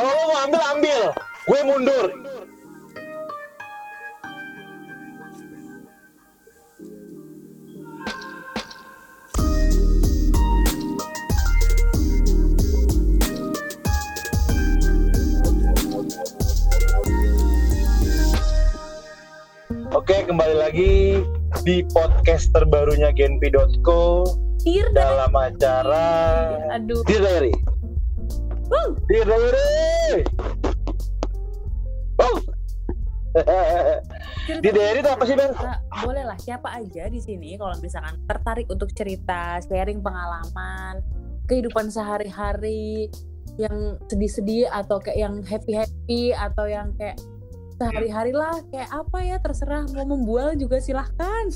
Kalau lo mau ambil ambil, gue mundur. Oke, kembali lagi di podcast terbarunya Genpi.co Dear dalam acara Aduh. Dear Diary. Wow. Cerita- Di apa sih, Ben? Nah, boleh lah siapa aja di sini kalau misalkan tertarik untuk cerita, sharing pengalaman, kehidupan sehari-hari yang sedih-sedih atau kayak yang happy-happy atau yang kayak sehari-hari lah kayak apa ya terserah mau membual juga silahkan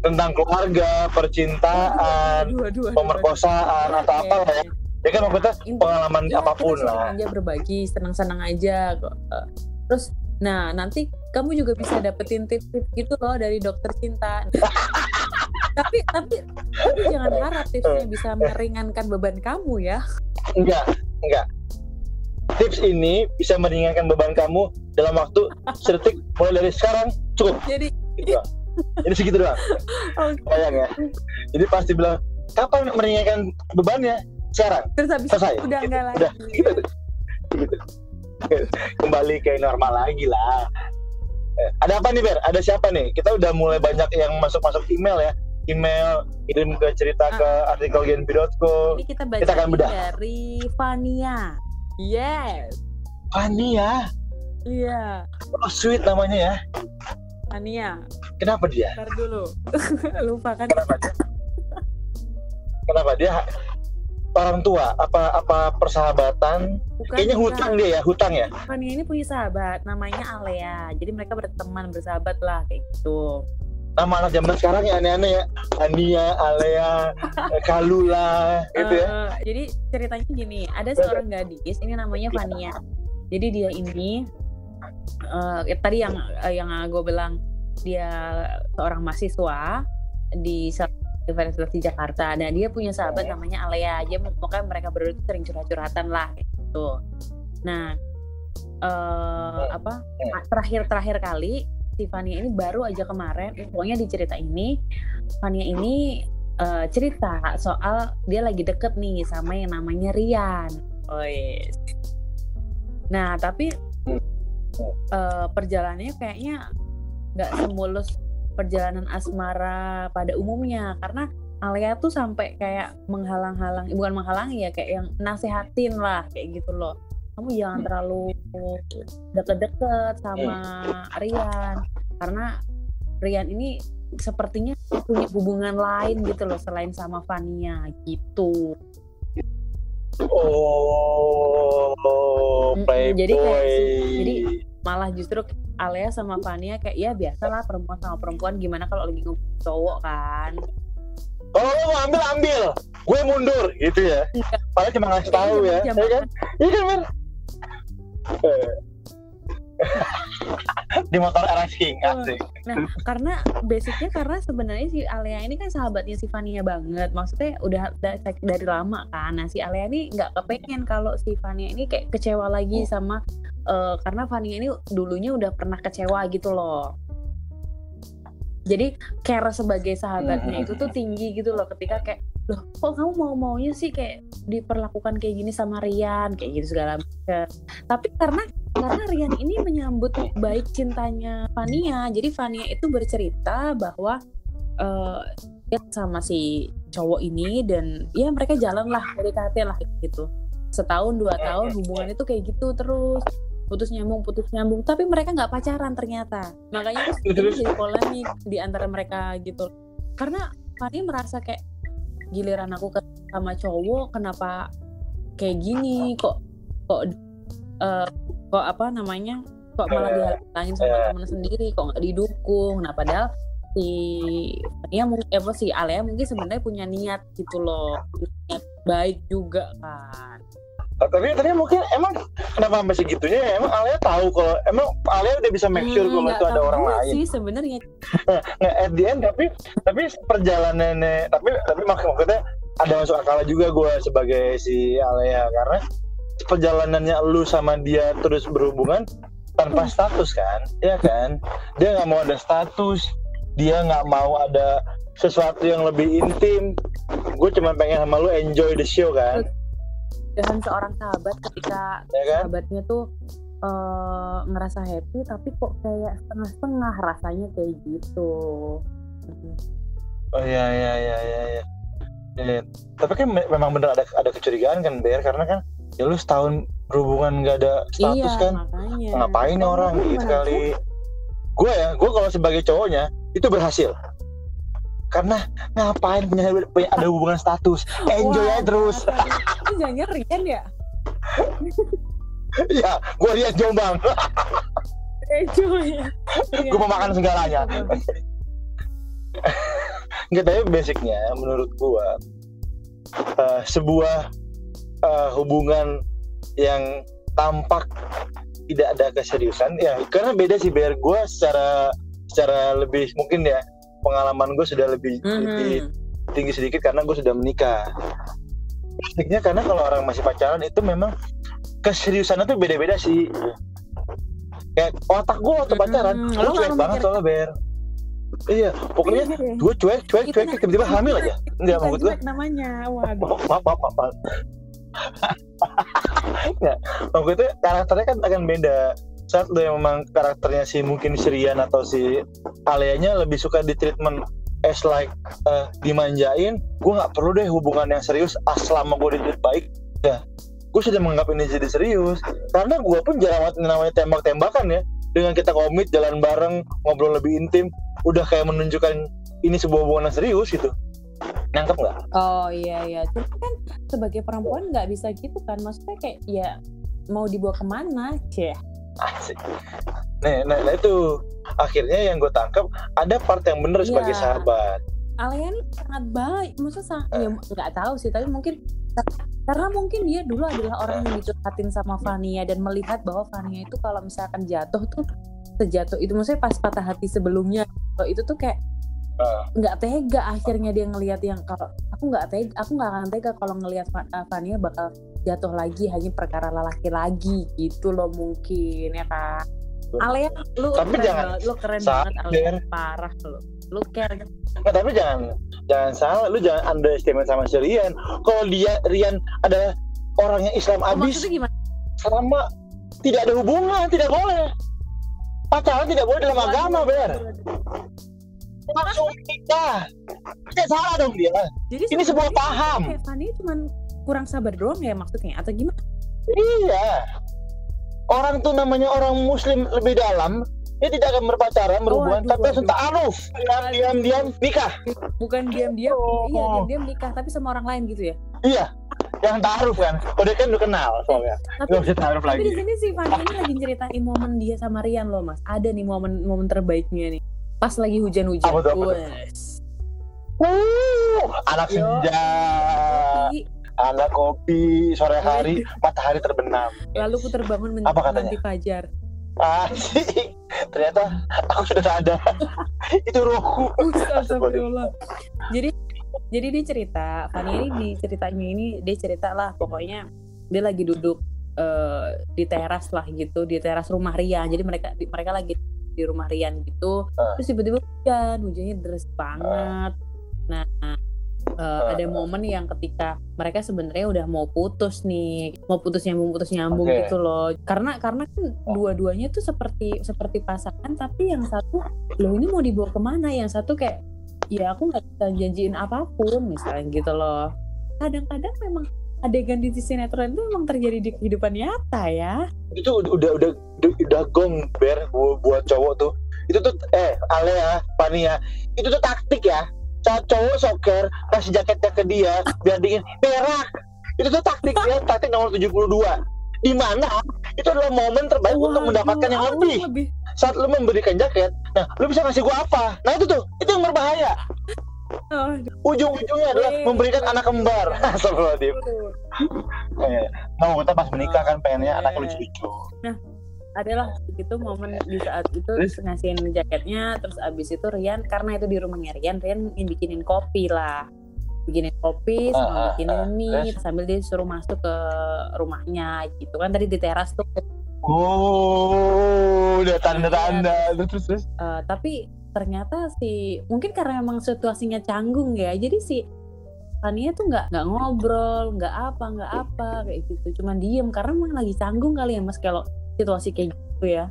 Tentang keluarga, percintaan, Aduh, aduh, aduh, aduh. pemerkosaan atau apa lah ya. Ya kan maksudnya Intinya, pengalaman ya, apa pun kita senang lah. aja berbagi senang-senang aja kok. Eh, terus nah nanti kamu juga bisa dapetin tips-tips gitu loh dari dokter cinta tapi tapi tapi jangan harap tipsnya bisa meringankan beban kamu ya Enggak, enggak. Tips ini bisa meringankan beban kamu dalam waktu sedetik mulai dari sekarang cukup. jadi Gitu. Jadi segitu doang. oke. Bayang ya. Jadi pasti bilang kapan meringankan bebannya? Sekarang. terus habis Selesai. itu udah Gitu. enggak lagi Udah. Gitu. gitu. Kembali ke normal lagi lah. Eh, Ada apa nih Ber? Ada siapa nih? Kita udah mulai banyak yang masuk-masuk email ya. Email, kirim ke cerita ke artikel genpi.co. ini kita Kita akan baca bedah. dari Fania yes Fani ya. iya Oh, sweet namanya ya. Fania Kenapa dia? ntar dulu lupa kan Kenapa dia? Kenapa dia orang tua? Apa apa persahabatan? bukan Kayaknya bukan. hutang dia ya, hutang ya. Fania ini punya sahabat namanya Alea. Jadi mereka berteman bersahabat lah kayak gitu. Nama anak zaman sekarang ya aneh-aneh ya. Ania, Alea, Kalula, gitu ya. Eh, jadi ceritanya gini, ada seorang gadis ini namanya Fania. Jadi dia ini eh, tadi yang eh, yang gue bilang dia seorang mahasiswa di salah Universitas di Jakarta. Nah dia punya sahabat namanya Alea. Dia pokoknya mereka berdua itu sering curhat-curhatan lah gitu. Nah eh apa terakhir-terakhir kali si Fania ini baru aja kemarin pokoknya di cerita ini Fania ini eh, cerita soal dia lagi deket nih sama yang namanya Rian. Oh yes. Nah tapi eh, perjalanannya kayaknya nggak semulus perjalanan asmara pada umumnya. Karena Alia tuh sampai kayak menghalang-halang bukan menghalangi ya kayak yang nasehatin lah kayak gitu loh. Kamu jangan terlalu deket-deket sama Rian karena Rian ini sepertinya punya hubungan lain gitu loh selain sama Fania gitu. Oh, playboy. jadi kayak jadi malah justru Alea sama Fania kayak ya biasalah perempuan sama perempuan gimana kalau lagi ngobrol cowok kan Kalau lo mau ambil ambil, gue mundur gitu ya. Iya. Padahal cuma ngasih tahu ya, Jam- ya kan? Iya kan. Di motor RS King, asik. Nah, karena basicnya karena sebenarnya si Alea ini kan sahabatnya si Fania banget. Maksudnya udah da- dari lama kan. Nah, si Alea ini nggak kepengen kalau si Fania ini kayak kecewa lagi sama eh, karena Fania ini dulunya udah pernah kecewa gitu loh. Jadi care sebagai sahabatnya itu tuh tinggi gitu loh ketika kayak loh kok kamu mau maunya sih kayak diperlakukan kayak gini sama Rian kayak gitu segala macam. Tapi karena karena Rian ini menyambut baik cintanya Fania. Jadi Fania itu bercerita bahwa eh dia sama si cowok ini dan ya mereka jalan lah PDKT lah gitu. Setahun dua tahun hubungan itu kayak gitu terus. Putus nyambung putus nyambung. Tapi mereka nggak pacaran ternyata. Makanya terus Terus? jadi polemik di antara mereka gitu. Karena Fania merasa kayak giliran aku ketemu sama cowok kenapa kayak gini? Kok kok eh, kok apa namanya kok malah dihalangin sama temen sendiri kok nggak didukung nah padahal si Fania mungkin eh, apa si Alea mungkin sebenarnya punya niat gitu loh niat baik juga kan Oh, tapi tapi mungkin emang kenapa sampai segitunya ya? Emang Alia tahu kalau emang Alia udah bisa make sure Hmm, kalau itu ada orang lain. sih sebenarnya Nggak at the end tapi tapi perjalanannya tapi tapi mak- maksudnya ada masuk akal juga gue sebagai si Alia karena perjalanannya lu sama dia terus berhubungan tanpa status kan? Ya kan? Dia nggak mau ada status. Dia nggak mau ada sesuatu yang lebih intim. Gue cuma pengen sama lu enjoy the show kan? Dengan seorang sahabat ketika ya kan? sahabatnya tuh eh, ngerasa happy tapi kok kayak setengah-setengah rasanya kayak gitu. Oh iya iya iya iya. Iya Iya. tapi kan me- memang bener ada ada kecurigaan kan Ber? Karena kan ya lu setahun berhubungan nggak ada status iya kan? makanya. Ngapain orang gitu kali gue ya gue kalau sebagai cowoknya itu berhasil. Karena ngapain punya, punya ada hubungan status? Enjoy Wah, aja terus. Itu jangan Rian ya? Ya gue lihat Jombang. Enjoy. Gue mau makan segalanya. Nggak tapi basicnya menurut gue eh, sebuah eh, hubungan yang tampak tidak ada keseriusan ya karena beda sih biar gue secara secara lebih mungkin ya pengalaman gue sudah lebih, lebih Mhm. tinggi sedikit karena gue sudah menikah. Basicnya karena kalau orang masih pacaran itu memang keseriusannya tuh beda-beda sih. Kayak otak gue waktu pacaran, Hmm, gue lo cuek banget soalnya ber. Iya, pokoknya gue cuek, cuek, cuek, namanya- tiba-tiba hamil aja. Enggak, Bukan maksud gue, namanya waduh maaf, maaf, maaf. Nggak, maksud gue karakternya kan akan beda. Saat lo yang memang karakternya si mungkin si Rian atau si Aleanya lebih suka di treatment as like eh, dimanjain, gue nggak perlu deh hubungan yang serius as selama gue di baik. Ya, gue sudah menganggap ini jadi serius. Karena gue pun jarang banget namanya tembak-tembakan ya. Dengan kita komit jalan bareng, ngobrol lebih intim, udah kayak menunjukkan ini sebuah hubungan yang serius gitu. Nangkep nggak? oh iya iya cuma kan sebagai perempuan nggak bisa gitu kan maksudnya kayak ya mau dibawa ke mana ceh Asik. Nah, nah, nah itu akhirnya yang gue tangkap ada part yang bener sebagai Iya. sahabat. Alia nih sangat baik maksudnya sang- Eh. ya nggak tahu sih tapi mungkin karena mungkin dia dulu adalah orang yang dicurhatin sama Fania dan melihat bahwa Fania itu kalau misalkan jatuh tuh sejatuh itu maksudnya pas patah hati sebelumnya kalau itu tuh kayak. Nggak tega akhirnya dia ngelihat yang kalau aku nggak tega aku nggak akan tega kalau ngelihat Fa- Fania bakal jatuh lagi hanya perkara lelaki lagi gitu loh mungkin ya kan Alia lu Tapi keren jangan banget lu keren sadar. banget Alia parah lu lu care Nah, tapi jangan jangan salah, lu jangan underestimate sama si Rian. Kalau dia Rian adalah orang yang Islam abis, maksudnya gimana selama tidak ada hubungan tidak boleh. Pacaran tidak boleh dalam agama, Ber. Langsung nikah. Tidak salah dong dia. Jadi Ini sebuah paham. Fanny cuman kurang sabar doang ya maksudnya atau gimana? Iya. Orang tuh namanya orang muslim lebih dalam, dia tidak akan berpacaran, berhubungan, waduh, tapi langsung ta'aruf. Diam-diam nikah. Bukan diam-diam, Oh. iya diam-diam nikah tapi sama orang lain gitu ya. Iya. Yang ta'aruf kan. Oh dia kan udah kenal soalnya. Tapi Gak ta'aruf tapi di lagi. sini si Fanny ini lagi ceritain momen dia sama Rian loh mas. Ada nih momen momen terbaiknya nih. Pas lagi hujan-hujan. Apa apa? Wes. Uh, anak Yo. senja, Kopi, anak kopi, sore hari, matahari terbenam. Lalu ku terbangun Apa katanya? menanti fajar. Asik. Ternyata aku sudah sadar. Itu rohku. Astagfirullah. Jadi jadi dia cerita, Fanny ini di ceritanya ini dia cerita lah pokoknya dia lagi duduk eh, di teras lah gitu, di teras rumah Rian. Jadi mereka mereka lagi di rumah Rian gitu. Ah. Terus tiba-tiba hujan, hujannya deras banget. Nah, eh, Ah. ada momen yang ketika mereka sebenarnya udah mau putus nih, mau putus nyambung putus nyambung Oke. gitu loh. Karena karena kan dua-duanya tuh seperti seperti pasangan, tapi yang satu loh ini mau dibawa ke mana? Yang satu kayak ya aku nggak bisa janjiin apa pun misalnya gitu loh. Kadang-kadang memang adegan di sinetron itu memang terjadi di kehidupan nyata ya. Itu udah udah udah, udah, gong ber bu- buat cowok tuh. Itu tuh eh Alea, Pania, itu tuh taktik ya. Saat cowok soker kasih jaketnya ke dia biar dingin berak. Itu tuh taktik ya, taktik nomor 72. Di mana itu adalah momen terbaik untuk Waduh, mendapatkan yang lebih. lebih? Saat lu memberikan jaket, nah lu bisa ngasih gua apa? Nah itu tuh, itu yang berbahaya. Oh, Ujung-ujungnya adalah Weh. memberikan anak kembar. Astagfirullahaladzim. aduh. Eh, Mau kita pas menikah kan pengennya anaknya lucu-lucu. adalah gitu momen di saat itu Terus? ngasihin jaketnya terus abis itu Rian karena itu di rumahnya Rian Rian bikinin kopi lah bikinin kopi Ah, ah, sama bikinin ah. mie sambil dia suruh masuk ke rumahnya gitu kan tadi di teras tuh Oh, udah tanda-tanda. Terus terus terus. Eh, tapi ternyata si mungkin karena emang situasinya canggung ya jadi si Fania tuh nggak nggak ngobrol nggak apa nggak apa kayak gitu. Cuma diem karena emang lagi canggung kali ya mas kalau situasi kayak gitu ya.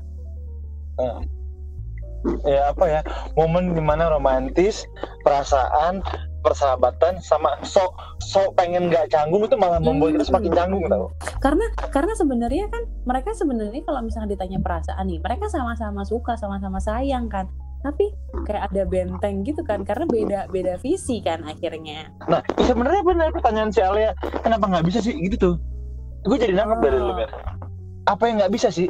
Ya apa ya momen di mana romantis perasaan persahabatan sama sok sok pengen nggak canggung itu malah membuat kita semakin canggung tau. Karena karena sebenarnya kan mereka sebenarnya kalau misalnya ditanya perasaan nih mereka sama-sama suka sama-sama sayang kan tapi kayak ada benteng gitu kan karena beda beda visi kan akhirnya. Nah sebenarnya benar pertanyaan si Alia kenapa nggak bisa sih? Gitu. Tuh gue jadi nangkep dari Oh. lu Ber. apa yang nggak bisa sih?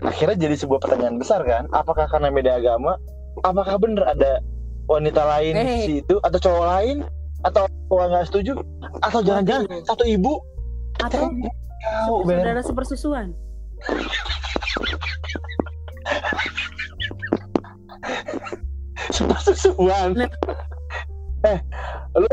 Akhirnya jadi sebuah pertanyaan besar kan. Apakah karena beda agama? Apakah bener ada wanita lain di Eh. situ? Atau cowok lain? Atau orang nggak setuju? Atau jangan-jangan satu ibu? Atau tahu Ber. saudara sepersusuan susuan Nah. eh lu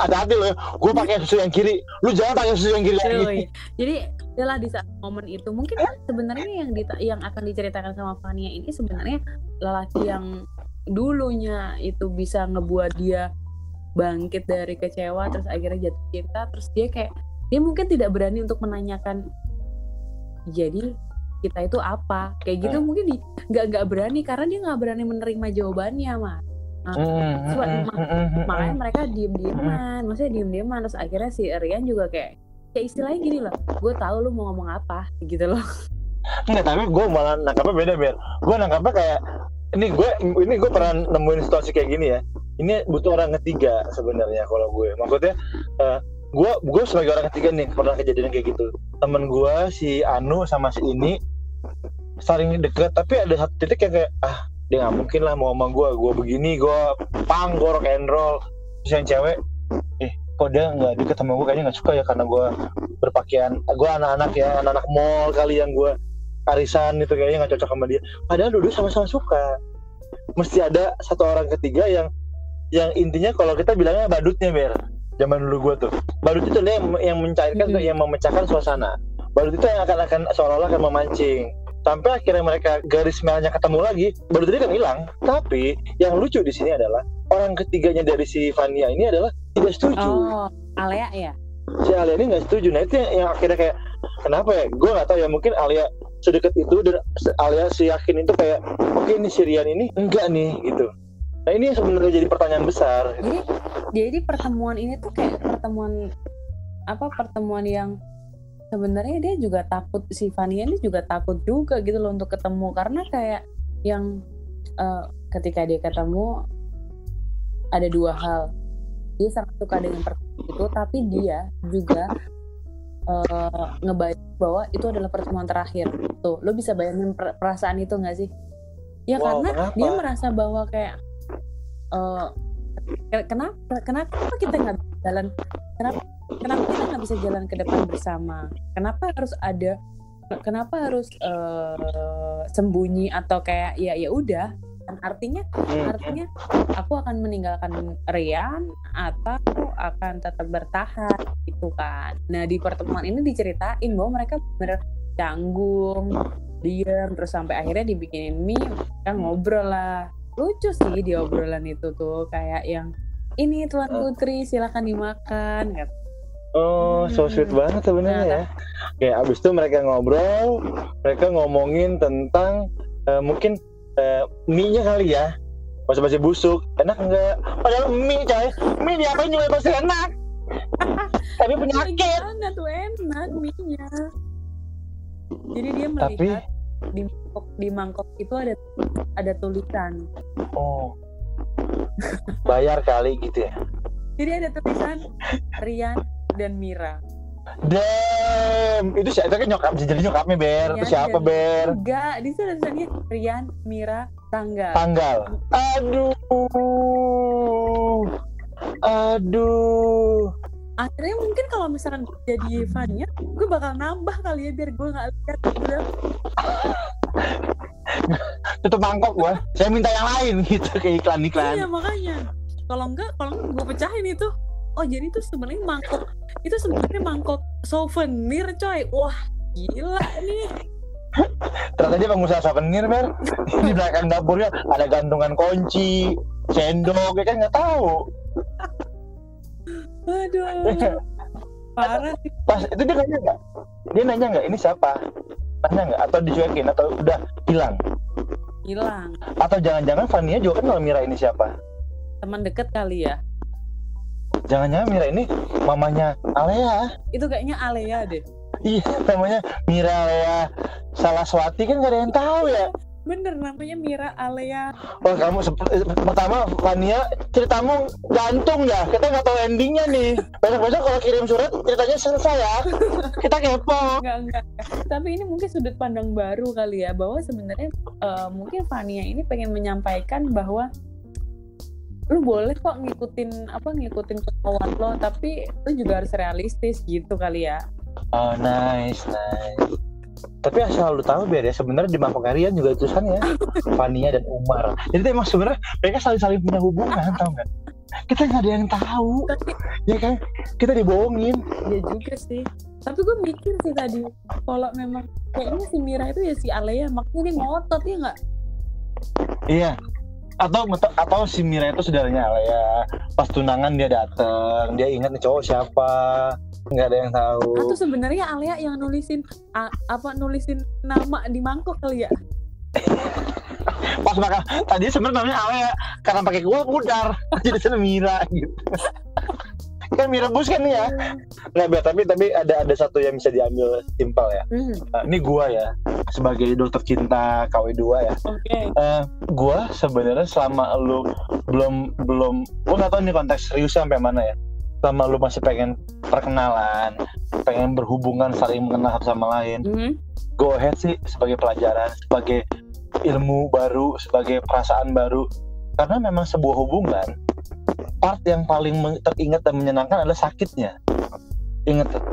hati-hati lo ya gue pakai susu yang kiri lu jangan pakai susu yang kiri lagi Cuy. Jadi adalah di saat momen itu mungkin kan sebenarnya yang dita- yang akan diceritakan sama Fania ini sebenarnya lelaki yang dulunya itu bisa ngebuat dia bangkit dari kecewa terus akhirnya jatuh cinta terus dia kayak dia mungkin tidak berani untuk menanyakan jadi kita itu apa? Kayak gitu Hmm. mungkin nggak nggak berani karena dia nggak berani menerima jawabannya mah Hmm, hmm, Coba, hmm, mak- hmm, hmm, makanya mereka diem dieman maksudnya diem dieman terus akhirnya si Rian juga kayak kayak istilahnya gini loh gue tahu lu mau ngomong apa gitu loh. Enggak, tapi gue malah nangkapnya beda ber gue nangkapnya kayak ini gue ini gue pernah nemuin situasi kayak gini ya. Ini butuh orang ketiga sebenarnya kalau gue. Maksudnya eh, gue gue sebagai orang ketiga nih pernah kejadian kayak gitu. Temen gue si Anu sama si ini saling deket tapi ada satu titik yang kayak ah dia nggak mungkin lah mau sama gue gue begini gue pang gue rock and roll. Terus yang cewek eh kok dia nggak deket sama gue kayaknya nggak suka ya karena gue berpakaian gue anak-anak ya anak-anak mall kali yang gue arisan itu kayaknya nggak cocok sama dia. Padahal dulu sama-sama suka. Mesti ada satu orang ketiga yang yang intinya kalau kita bilangnya badutnya ber. Zaman dulu gue tuh. Badut itu dia yang, yang mencairkan Mhm. yang memecahkan suasana badut itu yang akan akan seolah-olah akan memancing. Sampai akhirnya mereka garis merahnya ketemu lagi badut itu kan hilang. Tapi yang lucu di sini adalah orang ketiganya dari si Vania ini adalah tidak setuju. Oh Alea ya si Alia ini nggak setuju. Nah itu yang, yang akhirnya kayak kenapa ya? Gue nggak tahu ya mungkin Alia sedekat itu dan Alia si yakin itu kayak oke ini si Rian ini enggak nih gitu. Nah ini sebenarnya jadi pertanyaan besar. Jadi jadi pertemuan ini tuh kayak pertemuan apa pertemuan yang sebenarnya dia juga takut si Fania ini juga takut juga gitu loh untuk ketemu. Karena kayak yang eh, ketika dia ketemu ada dua hal. Dia sangat suka dengan pertemuan itu tapi dia juga eh, ngebayang bahwa itu adalah pertemuan terakhir. Tuh lo bisa bayangin per- perasaan itu nggak sih? Ya Wow, karena kenapa? dia merasa bahwa kayak eh, ke- kenapa kenapa kita nggak jalan? Kenapa kenapa kita nggak bisa jalan ke depan bersama? Kenapa harus ada kenapa harus eh, sembunyi atau kayak ya ya udah. Artinya Hmm. artinya aku akan meninggalkan Rian atau akan tetap bertahan gitu kan. Nah di pertemuan ini diceritain bahwa mereka bener canggung diam terus sampai akhirnya dibikinin mie kan ngobrol lah. Lucu sih di obrolan itu tuh kayak yang ini tuan putri silakan dimakan kata oh so sweet Hmm. banget sebenarnya ya. Kayak abis itu mereka ngobrol mereka ngomongin tentang eh, mungkin eh, mie nya kali ya. Masih masih busuk. Enak enggak padahal mie coy. Mie diapain juga pasti enak. Tapi penyakit. Gimana tuh? Enak mie-nya. Jadi dia tapi melihat di mangkok, di mangkok itu ada ada tulisan. oh. Bayar kali gitu ya? Jadi ada tulisan Rian dan Mira. Damn, itu siapa kan nyokap jadi nyokapnya Ber, itu Rian siapa Ber? Enggak, di sana tulisannya Rian, Mira, tanggal. Tanggal. Aduh. Aduh. Akhirnya mungkin kalau misalkan gue jadi Fania, gue bakal nambah kali ya biar gue nggak lihat udah Tutup mangkok gua. Saya minta yang lain gitu kayak iklan-iklan. Iya makanya. kalau enggak kalau enggak gue pecahin itu oh jadi itu sebenarnya mangkok. Itu sebenarnya mangkok souvenir coy. Wah gila nih. Ternyata dia pengusaha souvenir Ber di belakang dapurnya ada gantungan kunci sendok ya kan? Nggak tahu. Aduh. Parah sih. pas itu dia nanya nggak? Dia nanya nggak? Ini siapa? Nanya nggak? Atau dicuekin atau udah hilang? Hilang. Atau jangan-jangan Fania juga kenal Mira ini siapa? Teman deket kali ya jangan-jangan Mira ini mamanya Alea. Itu kayaknya Alea deh. Iya namanya Mira Alea Salaswati kan gak ada yang tahu ya? Bener namanya Mira Alea. Wah kamu eh, pertama Fania ceritamu gantung ya? Kita nggak tahu endingnya nih. Besok-besok kalau kirim surat ceritanya selesai ya? Kita kepo. Enggak, enggak tapi ini mungkin sudut pandang baru kali ya bahwa sebenarnya eh, mungkin Fania ini pengen menyampaikan bahwa lu boleh kok ngikutin apa ngikutin kemauan lo tapi lu juga harus realistis gitu kali ya. Oh nice nice. Tapi asal lu tahu biar ya sebenarnya di mangkok harian juga tulisannya Fania dan Umar. Jadi tuh emang sebenarnya mereka saling saling punya hubungan tau nggak? Kita nggak ada yang tahu tapi ya kan? Kita dibohongin. Ya juga sih. Tapi gue mikir sih tadi kalau memang kayaknya si Mira itu ya si Alea makanya dia ngotot ya nggak? Iya atau atau si Mira itu saudaranya Alea pas tunangan dia dateng dia ingat nih cowok siapa nggak ada yang tahu. Atau sebenarnya Alea yang nulisin a- apa nulisin nama di mangkok kali ya? Pas makan tadi sebenarnya namanya Alea karena pakai kuah pudar jadi Mira gitu kan mie rebus kan nih ya? Nggak biar tapi tapi ada ada satu yang bisa diambil simpel ya. Hmm, Nah, ini gua ya sebagai dokter cinta KW2 ya. Oke. Eh, gua sebenarnya selama lu belum belum gua nggak tahu ini konteks serius sampai mana ya. Selama lu masih pengen perkenalan pengen berhubungan saling mengenal satu sama lain Hmm, go ahead sih sebagai pelajaran sebagai ilmu baru sebagai perasaan baru. Karena memang sebuah hubungan part yang paling teringat dan menyenangkan adalah sakitnya. Inget tuh,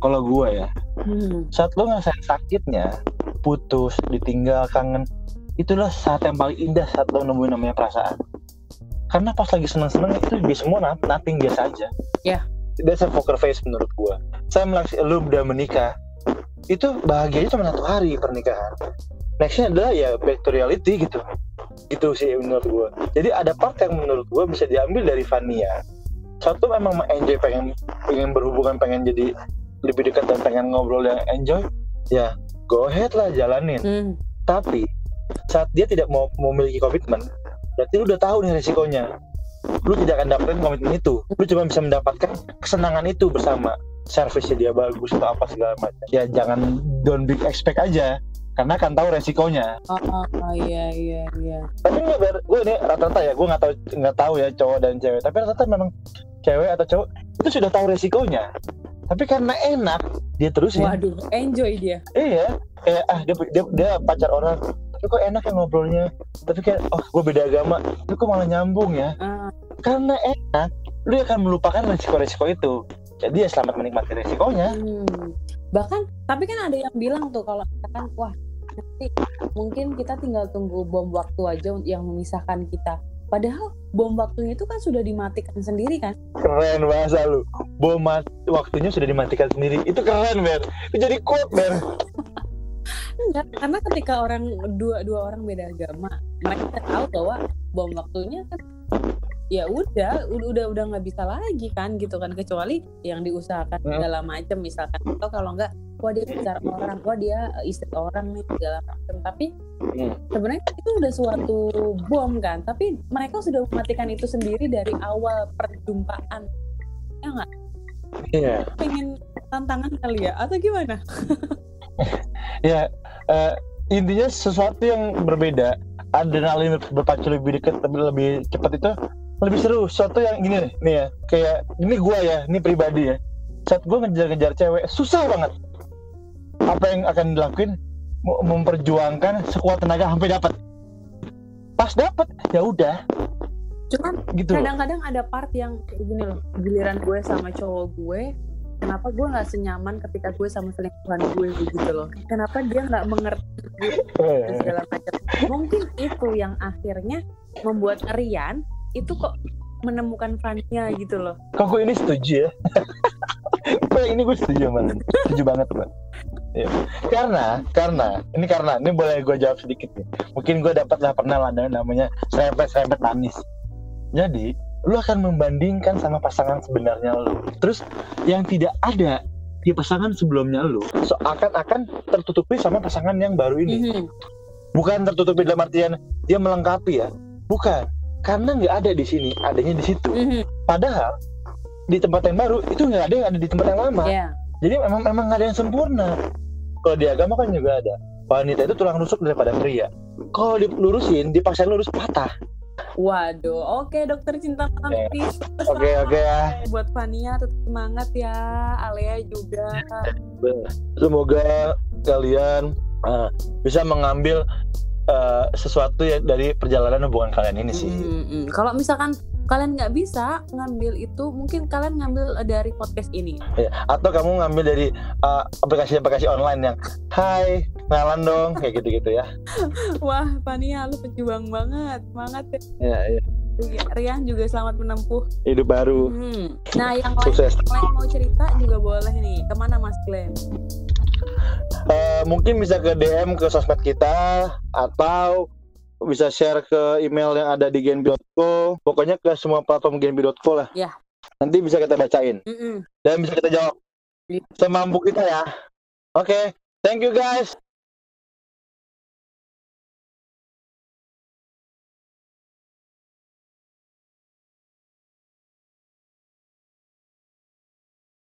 kalau gua ya. Hmm. saat lo ngerasain sakitnya putus ditinggal kangen itulah saat yang paling indah saat lo nemuin namanya perasaan. Karena pas lagi seneng-seneng itu biasa semua not- nothing biasa aja. Ya. that's a poker face menurut gua. Saya melaks lo udah menikah. Itu bahagianya cuma satu hari pernikahan nextnya adalah ya back to reality gitu. Gitu sih menurut gua. Jadi ada part yang menurut gua bisa diambil dari Vania satu memang enjoy pengen pengen berhubungan pengen jadi lebih dekat dan pengen ngobrol yang enjoy. Ya go ahead lah jalanin. Hmm. tapi saat dia tidak mau memiliki komitmen berarti lu udah tahu nih resikonya. Lu tidak akan dapetin komitmen itu. Lu cuma bisa mendapatkan kesenangan itu bersama. Servisnya dia bagus atau apa segala macam. Ya jangan don't big expect aja karena kan tahu resikonya. Oh, oh, iya iya iya. Tapi ber gue ini rata-rata ya gue nggak tahu nggak tahu ya cowok dan cewek. Tapi rata-rata memang cewek atau cowok itu sudah tahu resikonya. Tapi karena enak dia terusin. Waduh enjoy dia. Iya. Kayak ah dia, dia dia pacar orang tapi kok enak ya ngobrolnya? Tapi kayak oh gue beda agama tapi kok malah nyambung ya? Ah, karena enak lu akan melupakan resiko-resiko itu. Jadi ya selamat menikmati resikonya. Hmm. bahkan tapi kan ada yang bilang tuh kalau misalkan wah nanti mungkin kita tinggal tunggu bom waktu aja yang memisahkan kita. Padahal bom waktunya itu kan sudah dimatikan sendiri kan? Keren bahasa lu bom mat- waktunya sudah dimatikan sendiri. Itu keren Ber. Itu jadi quote Ber. Enggak karena ketika orang dua dua orang beda agama mereka tahu bahwa bom waktunya kan ya udah udah udah nggak bisa lagi kan gitu kan kecuali yang diusahakan Hmm. segala macam misalkan atau kalau enggak wah dia pacar orang wah dia istri orang nih segala macam tapi Hmm. sebenarnya itu udah suatu bom kan tapi mereka sudah mematikan itu sendiri dari awal perjumpaan. Ya nggak? Iya. Pengen tantangan kali ya atau gimana? Ya eh, intinya sesuatu yang berbeda adrenalin berpacu lebih dekat lebih lebih cepat itu lebih seru sesuatu yang gini nih, nih ya. Kayak ini gua ya ini pribadi ya. Saat gua ngejar-ngejar cewek susah banget. Apa yang akan dilakuin? Memperjuangkan sekuat tenaga sampai dapat. Pas dapat ya udah. Cuman gitu kadang-kadang ada part yang kayak gini loh. Giliran gue sama cowok gue kenapa gue nggak senyaman ketika gue sama selingkuhan gue gitu loh? Kenapa dia nggak mengerti gue dan segala macam? Mungkin itu yang akhirnya membuat Rian itu kok menemukan Fania gitu loh. Kok gue ini setuju ya? Ini gue setuju banget, setuju banget gue. Ya. Karena, karena, ini karena, ini boleh gue jawab sedikit nih. Mungkin gue dapat lah pernah lah ada namanya serempet-serempet manis. Jadi, lu akan membandingkan sama pasangan sebenarnya lu. Terus yang tidak ada di pasangan sebelumnya lu, seakan-akan tertutupi sama pasangan yang baru ini. Mhm. Bukan tertutupi dalam artian dia melengkapi ya, bukan. Karena nggak ada di sini, adanya di situ. Mhm. Padahal di tempat yang baru itu nggak ada yang ada di tempat yang lama. Ya. Jadi memang memang nggak ada yang sempurna. Kalau di agama kan juga ada. Wanita itu tulang rusuk daripada pria. Kalau dilurusin, dipaksain lurus patah. Waduh, oke dokter cinta mati. Oke oke ya. Buat Fania tetap semangat ya, Alea juga. Semoga kalian uh, bisa mengambil uh, sesuatu ya dari perjalanan hubungan kalian ini sih. Mm-mm. Kalau misalkan kalian nggak bisa ngambil itu, mungkin kalian ngambil dari podcast ini. Ya, Atau kamu ngambil dari uh, aplikasi-aplikasi online yang Hai, kenalan dong kayak gitu-gitu ya. Wah, Fania lu pejuang banget, semangat ya. Ya, ya. Rian juga selamat menempuh. Hidup baru, Hmm. Nah, yang lain, sukses. yang lain mau cerita juga boleh nih. Ke mana Mas Glenn? Eh, mungkin bisa ke DM ke sosmed kita atau bisa share ke email yang ada di genbi.co pokoknya ke semua platform genbi.co lah Ya. nanti bisa kita bacain Mm-mm. dan bisa kita jawab Iya. semampu kita ya oke thank you guys